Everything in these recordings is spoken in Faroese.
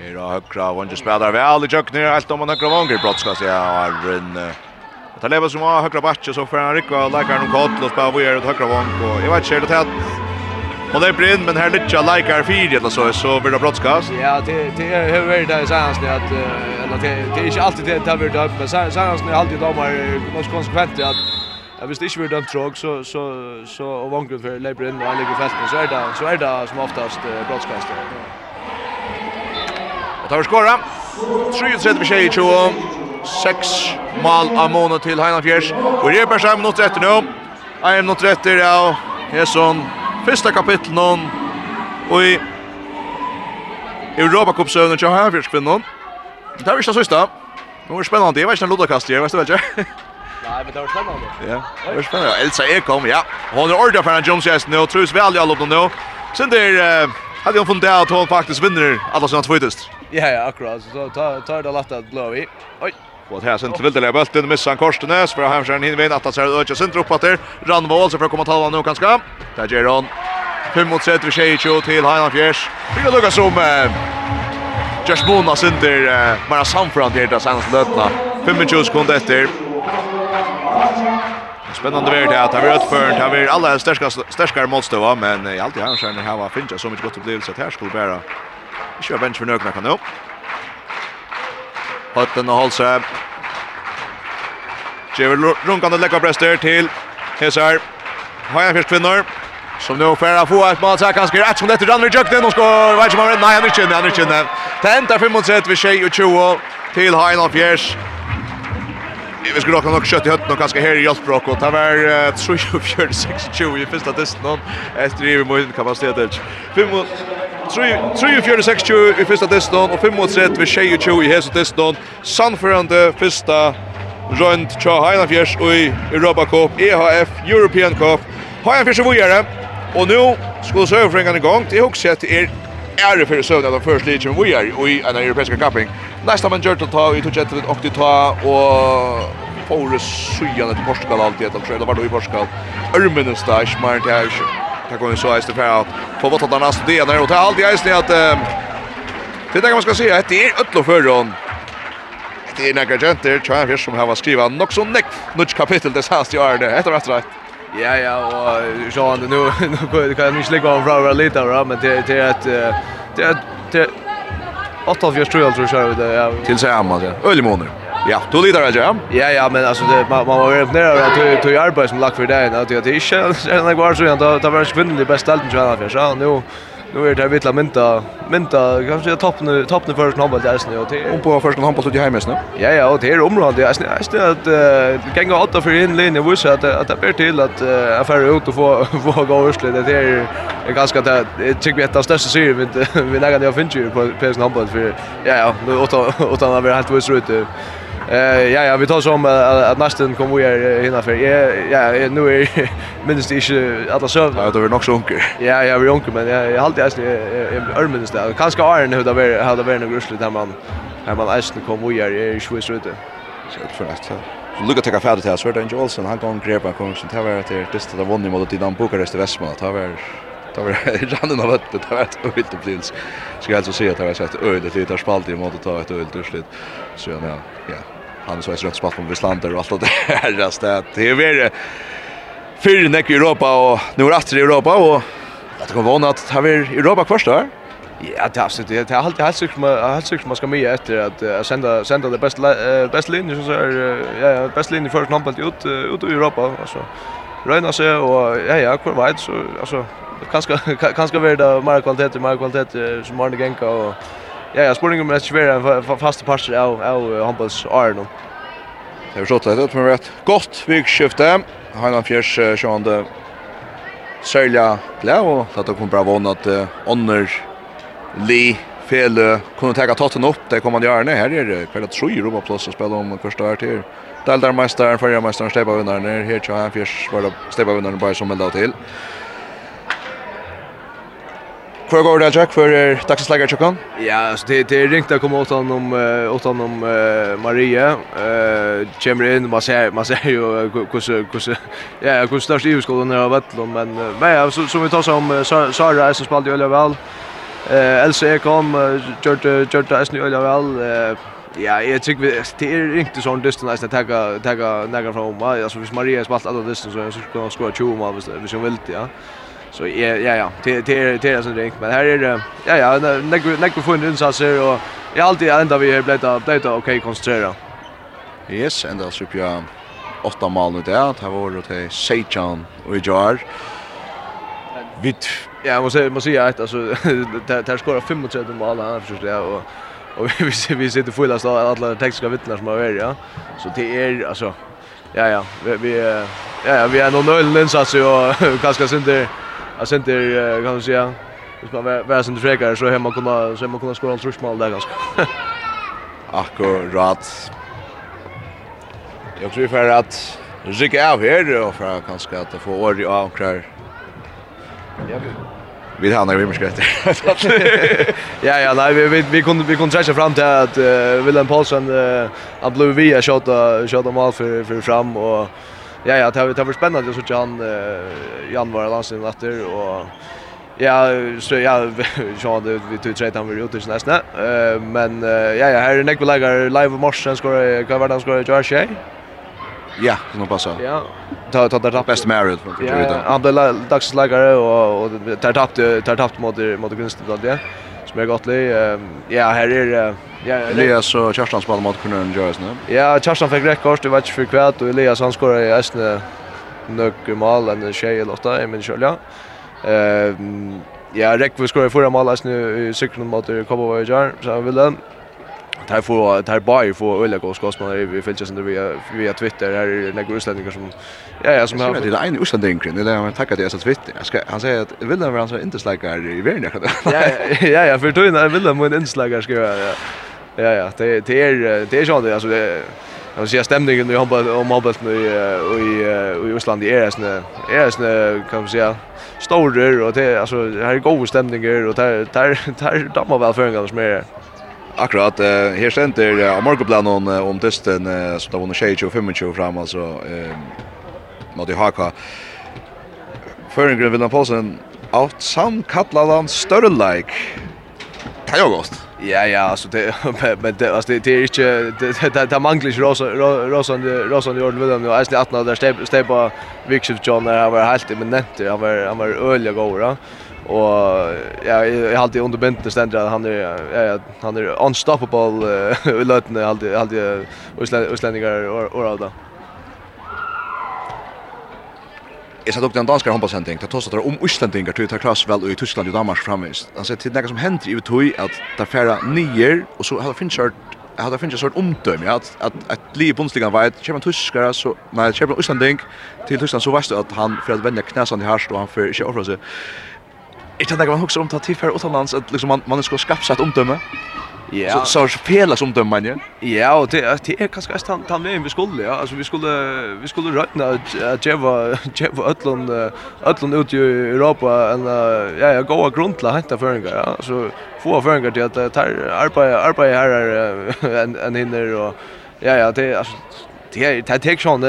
Her og høkra, Vonger spiller vel i kjøkkenet, helt om han høkra Vonger, brott skal se av Arren. Det er Leva som har høkra Batje, så får han rykka og leker noen kott, og spiller Vonger ut høkra Vonger, og jeg vet ikke, er det tett? Och det blir brinn, men här lite likar fyra eller så så blir det brottskast. Ja, det det är hur väl det sägs det att eller det det är inte alltid det där blir dömt men sen sen är alltid de här något konsekvent att hvis det ikke blir dømt tråk, så så så og vanker for och inn, og han ligger i felten, så er det så er det som oftast brottskast. Ja. Det har skåra. 3-30-20. 6 mål av måned til Heinafjers. Og det er bare seg minutter etter nå. Jeg er minutter etter, ja. Det er sånn. Første kapittel nå. Og i Europacup-søvnen til Heinafjerskvinnen. Det er ikke så sista. Det var spennende. Jeg vet ikke den lodakast jeg, vet du vel ikke? Nei, men det var spennende. Ja, det var spennende. Elsa Ekholm, ja. Hon er ordet for en Jones Jessen nå. Trus vel i alle opp nå. Sen der, hadde hun funnet at hun faktisk vinner alle sine tvøytest. Ja, ja, akkurat. Så tar tar det lätt att blå i. Oj. Och här sen tilldelade bulten missar Korstenes för Hamskärn hinner vinna att så ökar sen upp åter. Randvall så för att komma talva nu kanske. Där Geron. 5 mot 6 för Shejo till Highland Fjärs. Vi lukkar som Josh Bona synder bara samfrant här där senast lötna. 25 sekunder efter. Spännande värld här. Tar vi rött för, tar vi alla stärskar stärskar motståndare men i allt i Hamskärn här var Finja så mycket gott upplevelse att här skulle bära Ikke av for nøkna kan nå. Høtten og Holse. Kjever runkande lekka prester til Hesar. Hajan fyrst kvinner. Som nu färra få et mål så kanske rätt som dette rann i jøkken. och skår. Vet ikke om han Nei, han er ikke han er ikke inne. Det enda 35 ved tjej og 20 til Hein Fjers. Vi skulle råkna nok kjøtt i høtten og kanskje her i Hjaltbrok, og det var 3-4-6-20 i første testen. etter i vi måste kapacitet. 5 3-4-6-20 i fyrsta teston og 5-3 vid 20 i hese teston. Sannförande fyrsta runt Tja Heinafjärs og i Europa Cup, EHF, European Cup. Heinafjärs är vågare och nu skulle i gang. Det är också att er ære for søvn av först ligan vi är i en europeiska kapping. Nästa man gör att ta i tog ett och det ta och Paulus sujan till Portugal alltid att de tror det var då i Portugal. Örmenes där smart här. Det går ju så här för på vart att nästa det när det alltid är att det där man ska se att det är öll och förron. Det är några genter tror jag som har skrivit något så näck något kapitel det här är det. heter rätt rätt. Ja ja och så nu nu kan jag inte lägga av bra lite då men det det är att det är att 8 av 4 tror jag tror jag det. Till sig Amanda. Ölmåner. Ja, du lider det, ja? Ja, ja, men alltså det, man, man var ju nere över att du tog arbete som lagt för dig. Att det inte är en kvar så igen. Det var en kvinnlig bästa allt i Sverige. Så nu, nu är det vittla mynta, mynta, kanske toppen, toppen för sin handboll i Eisen. Och på första handboll ut i hemmesten? Ja, ja, och det är området i Eisen. Jag ser att uh, gänga åtta för in linje och vissa att, att det blir till att uh, affärer ut och få, få gå ursligt. Det är är ganska det jag tycker vi ett av största syr, vi vi nägande jag finns ju på PS handboll för ja ja nu åtta åtta när vi helt visst ut Eh ja ja, vi tar som att nästan kommer vi här hinna för. Ja ja, nu är minst det inte alla söv. Ja, det var nog så onkel. Ja ja, vi onkel men jag jag alltid är är minst där. Kanske är det hur det var hade varit något några grusligt där man här man nästan kommer vi här i Schweiz ute. Så för att Så lukka tar fædet til Sverda Angel Olsen, han går grepa kongsen, det vara till dysta da vunnit mot Dinamo Bukarest i Vestmanna, det var Det var rannen av öppet, det var ett öjligt upplevelse. Ska jag alltså säga att det var ett öjligt litet spalt i mån att ta ett öjligt urslit. Så ja, ja, han så är rätt spalt på Vislander och allt det där just det är väl för näck i Europa och nu är det i Europa och att kommer vara att ha vi Europa kvar då. Ja, det är absolut. Det är alltid helt man helt sjukt man ska med efter att sända sända det bästa bästa linjen så är ja, ja bästa linjen för någon ut ut i Europa alltså. Röna sig och ja ja, kvar vet så alltså kanske kanske vara det mer kvalitet mer kvalitet som Arne Genka och Ja, ja, spurningen om att svera fasta passer av av handbolls Arnon. Det är så det, det är rätt gott vikskifte. Heinan Fjärs sjående, særlig glad og att det kommer bra våna att Onner Li fel kunne ta totten opp, Det kommer han göra Her er det kveldet att i Europa plus att spela om första vart här. Daldar mästaren, förra mästaren, her vinnaren. Heinan kör Fjärs var det Steppa bare bara som melda till. Hvor går det, Jack, for dagsens leger tjokken? Ja, så det, det er ringt å komme åttan om, åt om uh, Marie. Uh, kommer inn, man ser, man ser jo hvordan, hvordan, ja, hvordan størst i skolen er av Vettlund, men, uh, men ja, så, som vi tar som Sara, som spalte jo øyla vel. Uh, Else Ekholm, uh, gjørte, gjørte Eisen øyla vel. Uh, ja, jeg vi det er ringt sånn dysten Eisen, jeg takker, takker nægge fra om, altså hvis Marie spalt alle dysten, så skulle hun skåre 20 mål hvis, hvis hun vil det, ja. Så ja ja ja, det det det är sån drink, men här är det ja ja, när när vi får få insatser och jag alltid ända vi är bläta bläta okej koncentrera. Yes, ända så upp jag åtta mål nu där. Det var det till Sejan och Jar. Vitt. Ja, jag måste måste säga att alltså där skorar 35 mål här förstås det och och vi vi sitter fulla så alla tekniska vittnar som har varit ja. Så det är alltså ja ja, vi vi ja ja, vi är nog nöjda insatser och kanske det Jag sent det kan du säga. Hvis man vær som frekar så hemma kunna så hemma kunna skora allt mål där ganska. Akkurat. Jag tror för att Rika av här och för att kanske att få år i avkrar. Ja. Vi har några vimskrätter. Ja ja, nej vi vi vi kunde vi kunde träffa fram till att uh, Willem Paulsen uh, han blev via shot shot mål för för fram och ja, ja, det var, var spännande. så såg han uh, januari landslagen efter och Ja, så ja, så det vi tog tre han vi gjorde nästa. Eh men ja ja, här är Nick Lager live och morsen skor kan vara han skor gör sig. Ja, nu passar. Ja. Ta ta det bästa married från Ja, han blev dagsläggare och och tar tappt tar tappt mot mot Gunsten då det som är gott li. Ja, här är ja Elias och Kerstan spelar mot Kronön Joyce nu. Ja, Kerstan fick rätt kort, det var inte för kvärt och Elias han skorar i Östne några mål en tjej eller åtta i min ja, Eh ja, Rekvi skorar i förra målet nu i cykeln mot Kobovajar så han ville tar få tar bara få öliga gås gås vi följer sen via via Twitter. Här är några utlänningar som ja ja som har det är en utlänning det är man tackar det så Twitter. Jag ska han säger att vill han vara så inslagar i världen ja ja ja för då vill han en slagar ska ja. Ja ja det det är det är så det alltså det Jag ser stämningen i handboll om handboll nu i i Island i är såna är såna kan man säga stora och det alltså här är goda stämningar och där där där dammar väl förringar som är akkurat. Eh, her stender eh, av morgenplanen om testen eh, som da var 25-25 fram, altså eh, mot haka. Føringren Vilhelm Poulsen, alt samt kallar han Størleik. Det er jo godt. Ja, ja, alltså det men det alltså det är inte det det manglar ju rosa rosa rosa i ordning med dem. Alltså att när där stäpa Victor John där var helt men inte han var han var öliga goda och ja jag har alltid under det ständer att han är ja, han är unstoppable i löten alltid alltid utlänningar och och då. Jag sa dock den danska håndballsending, det tås at det er om utlänningar till att klass väl i Tyskland och Danmark framvis. Han säger till nekka som händer i Vitoi att det färra færre nyer, og så har kört Jag hade finns en sort omdöme att att att liv bundsligan var ett champion tyskar så när champion man till Tyskland så visste att han för att vända knäsan i harst och han för sig offra sig inte att man också om till för utomlands att liksom man man ska skaffa sig ett omdöme. Ja. Så så fela som dömer man ju. Ja, och det det är kanske att han han vi skulle ja, alltså vi skulle vi skulle räkna att ge var ge var Ötlund Ötlund ut i Europa en ja ja goda grundla hämta föringar ja. Så få föringar till att ta arbeta arbeta här är en en hinner och ja ja det alltså det är det tar sån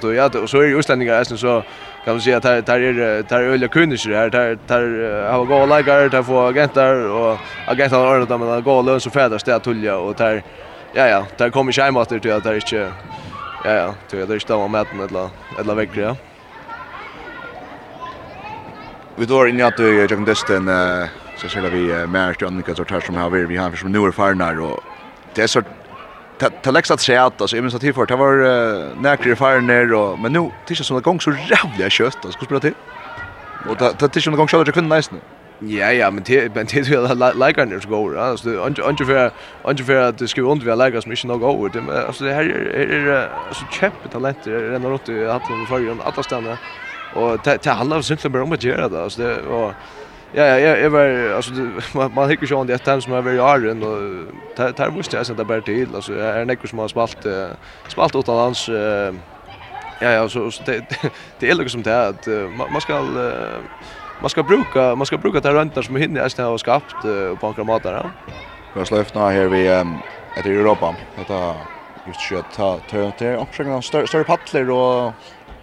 då ja och så är ju utlänningar så kan man säga där där är där öliga kunder här. Där där har gå lägger där få agenter och agenter har ordnat med gå lön så färdas det tulja och där ja ja där kommer ju hemåt det att det är inte ja ja det är inte där med eller eller väcker ja. Vi då in att jag kan destan så ser vi märkt Annika så tar som har vi har som nu är farnar och det är så ta läxa att säga att alltså i minns att det var näkre fire ner och men nu tisha såna gång så jävla kött alltså spela till. Och ta tills tisha någon gång så att kunde nice nu. Ja ja, men det men det är lika när det går. Alltså ungefär ungefär att det ska undvika lägga så mycket nog över det. Alltså det här är alltså kämpe talenter redan åt att han förrän att stanna. Och det handlar simpelt bara om att göra det. Alltså det och Ja, ja, jag var alltså man, man hickar ju om det ett som är väldigt arren och tar måste jag sätta bara till alltså är en ekor som har spalt spalt åt hans ja ja så det det är liksom som det att man ska man ska bruka man ska bruka det röntar som hinner är har skapat på några matar ja. släppt slöfnar här vi i Europa. Detta just shit ta ta ta omskrivna större paddlar och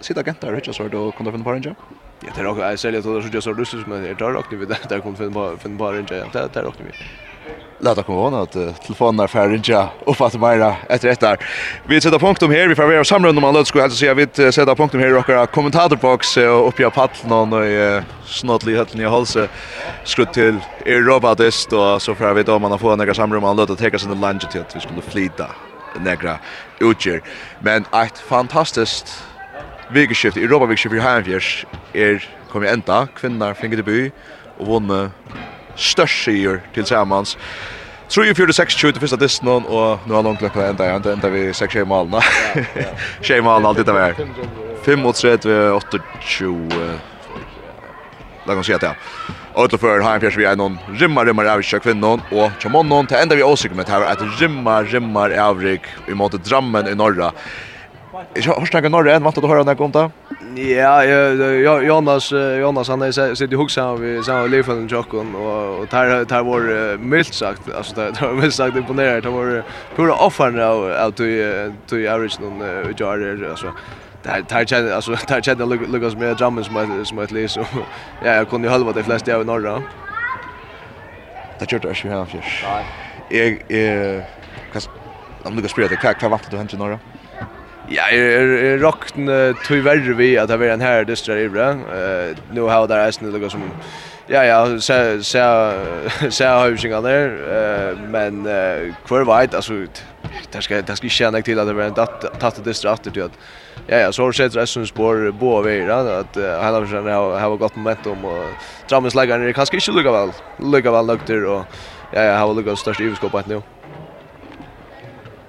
sitta agenter och så då kunde finna på en jobb. Ja, det är också jag säljer så just så men det är också vi där där kommer finna bara finna bara inte det är också vi. Låt oss komma ihåg att telefonen är färdig inte och fatta mera ett rätt där. Vi sätter punkt om här, vi får vara samrund om alla skulle alltså säga vi sätter punkt om här och våra kommentatorbox och uppe på pallen och i snottlig höllen i halsen skrutt till er robotist och så får vi då man får några samlade om man att ta sig till lunch till att vi skulle flyta några utger. Men ett fantastiskt vikeskift, Europa-vikeskift i Hanfjers er kommet enda. kvinner finner til by og vunne størst sier til sammans. 3-4-6-20 til første disten, og nå har noen klokka enda igjen, enda vi 6-6 malene. 6 malene, alt dette var. 5-3-8-20. La oss si at ja. Og til før har en vi er noen rimmar, rimmar avrik kvinnon, og til månån til enda vi åsikker med det her, at rimmar, rimmar avrik i måte Drammen i Norra. Jag har snackat norra än vart att höra när kom där. Ja, Jonas Jonas han är sitter ihop så vi så lever i Jockon och och tar tar var milt sagt alltså det där milt sagt imponerat det var pura offern av till till original jar alltså där tar kände alltså tar kände Lucas med drummen som som att så ja jag kunde ju halva de flesta av norra. Det körde jag ju här. Nej. Jag eh kan om du ska spela det kack vad vart du hänt norra? Ja, er rockten tog verre vi at det var en her dystra ivre. Nu har det reisen noe som Ja, ja, så så så har där der, men kvar veit altså det ska det ska känna till att det var en tatt det stratter till att ja ja så har sett resten spår båda vägar att han har sen har gått momentum och Trammens lägger ner kanske inte lukar väl lukar väl lukter och ja ja har lukat störst överskott nu.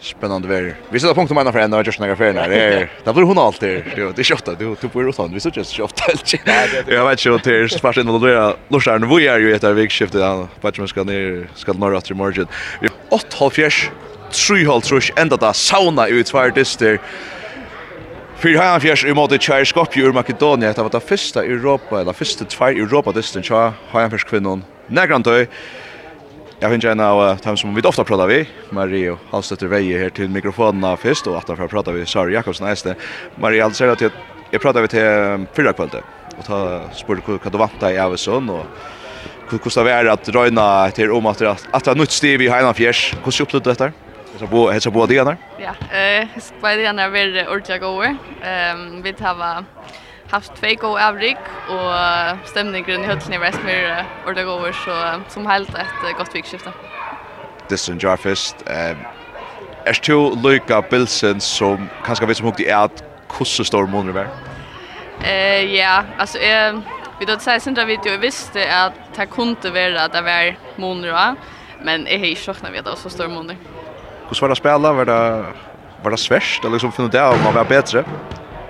Spännande väder. Vi sätter punkt om man för en och just några färna. Det är det blir hon alltid. Det är schysst du du på Rosan. Vi så just schysst alltid. Jag vet ju det är in att det lustar nu vi är ju ett av vikskifte där. Patchen ska ner ska norra till margin. Vi fjärs. 3 halv trusch ända där sauna ut två dyster. Fyr har han fjärs i mot det Skopje ur Makedonia, Det var det första Europa eller första två Europa dysten. Har han fjärs kvinnan. Nägrantøy. Jag vill en av dem som vi ofta pratar vi, Mario Hallstetter Veje här till mikrofonerna först och att jag pratar vi Sara Jakobsen nästa. Mario Hallstetter att jag pratar vi till förra kvällen och ta spår vad du vanta i Avesson och hur det är att röna till om att att det nytt stiv i Heinan Fjärs. Hur du upplut detta? Så bo, hälsa på det där. Ja, eh, på det där är väl ordentligt goda. Ehm vi tar haft två goda avrik och stämningen i höllen i Westmere och det går så som helt ett gott vikskifte. Distan Jarfist, eh, är två Luca Bilsen som kanske vet som hukte är att hvordan stor måneder vær? Eh, ja, alltså eh, vi då säger sen där video, jeg visste att det kunde vara att det var måneder, men jeg har chock när vi då så stor månader. Hur var det? Var det, var det svårt eller liksom finna det om man var bättre?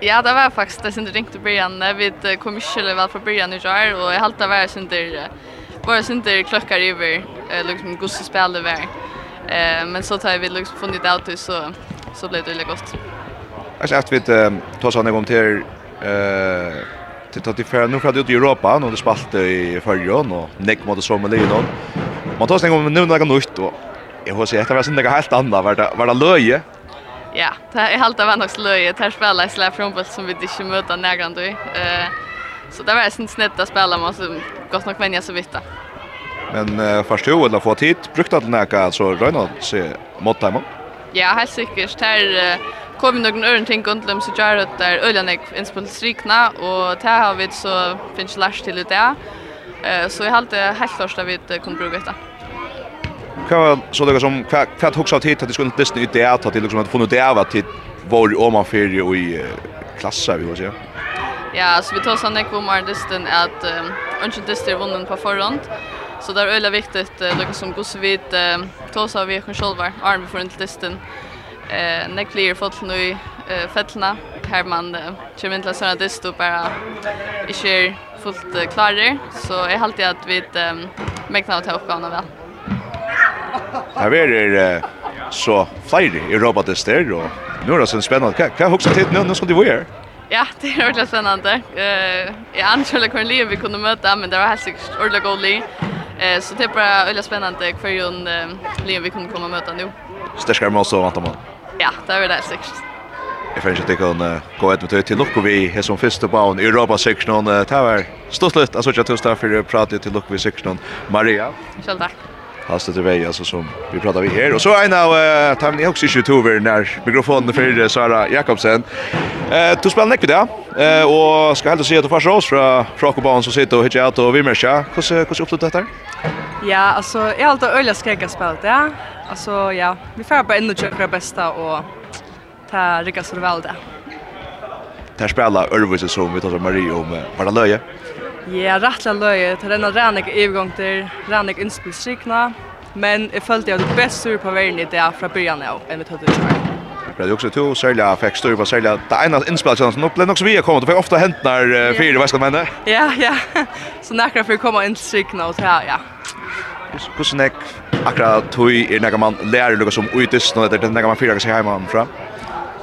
Ja, det var faktiskt det som du ringte i början. Vi kom inte eller väl från början i år. och jag halta var sen där bara sen där klockar över liksom gosse spel det var. Eh men så tar vi liksom funnit ut så så blev det gott. Alltså att vi tar såna gång till eh till att det nu från i Europa nu det spalt i förrjon och neck mot så med Lyon. Man tar sen gång nu några nytt och jag hoppas att det var sen det helt annat var det var det löje Ja, det är helt av annars löje. Det här spelar i slä från som vi inte möter nägrand i. Eh, så det var ett sånt snitt att spela med så gott nog vänja så vitt. Men eh, först du eller få tid brukt att näka så Rönald se mot dem. Ja, helt säkert. Det här kom vi någon örn ting runt dem så gör det där öljanek inspelstrikna och det har vi så finns last till det. Eh, så jag har helt helt att vi kunde bruka det kvar så det som kvar kvar hugsa av tid att det skulle inte ut det att det liksom att få något det av att var om man för och i klasser vi vill säga. Ja, så vi tar sån ekvo mer distan att inte distan vunnen på förhand. Så där är öle viktigt liksom som går så vid tar vi kan själva arm för inte distan. Eh neklir fått nu fällna här man kommer inte såna disto bara i kör fullt klarer så jag har alltid att vi mäknar att ta uppgåvan väl. Her er det så flere i robotister, och nu är det så spännande. Kan jag hokser tid nu? Nu ska du vara här. Ja, det är ordentlig spännande. Uh, jag antar att hvordan vi kunde möta, men det var helt sikkert ordentligt god liv. Uh, så det är bara ordentlig spännande hver grunn uh, liv vi kunde komma och möta nu. Störskar med oss og vant om? Ja, det är det helt sikkert. Jeg finner ikke at jeg kan gå et med til Lukko vi her som første baun i Europa-sektionen. Det var stort litt, altså ikke at du stod for å prate til Lukko vi-sektionen. Maria? Selv takk. Alltså det vei, altså, som vi pratar vi här Og så en av uh, Tamni också i över när mikrofonen för Sara Jakobsen. Eh du spelar det, där. Eh och ska helt se att första oss från Frakobanen som sitter och hittar ut och vimmer mersar. Hur hur hur uppfattar Ja, alltså jag har alltid öliga skräcka spelat, ja. Alltså ja, vi får bara ändå köra bästa och ta rycka så väl där. Där spelar Örvise som vi tar som Marie om Baralöje. Ja, rettelig löje. Det renner rannig övergång till rannig innspillstrikna. Men jag följde jeg det best sur på verden i det från början av enn vi tøtte i kjær. Det er også to, særlig jeg fikk styr på særlig det ene innspillene som upplevde också vi har kommit. kommet, fick ofta hänt när uh, fyra hva skal man mene? Ja, ja. Så näkra för å komme inn til strikene og ta, ja. Hvordan er akkurat tog er när man lär noe som utist, og det er nekker man fyrer seg hemma fra?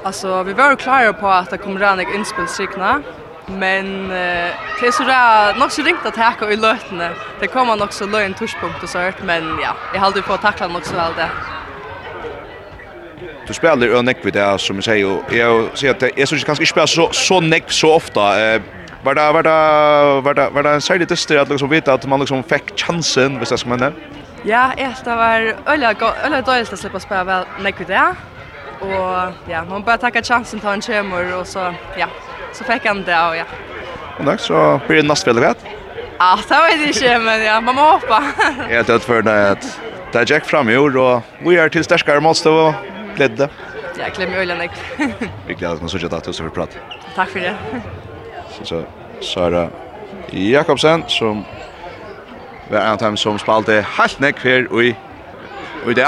Alltså, vi var klara på att det kommer rannig innspillstrikna, Men eh det är så där nog så ringt att hacka i lötene. Det kommer nog så löjen tuschpunkt och så hört men ja, jag håller på att tackla nog så väl det. Du spelar ju neck vid det som jag säger och jag ser att jag så kanske inte spelar så så neck så ofta. Eh var det var det var det var det en särskild tester att liksom veta att man liksom fick chansen, visst ska man det? Ja, det var öliga öliga dåligt att släppa spela väl neck vid det. Och ja, man bara tacka chansen ta en chemor och så ja, så fick han det och ja. Och då så blir det nästa vet. Ja, det vet inte, men ja, man må hoppa. Jag tror för det att det är Jack fram i år och vi är till starkare måste och glädde. Jag glömmer ölen jag. Vi att man så att du så för prat. Tack för det. Så så Sara Jakobsen som var en av dem som spalte helt nekk her i, i det.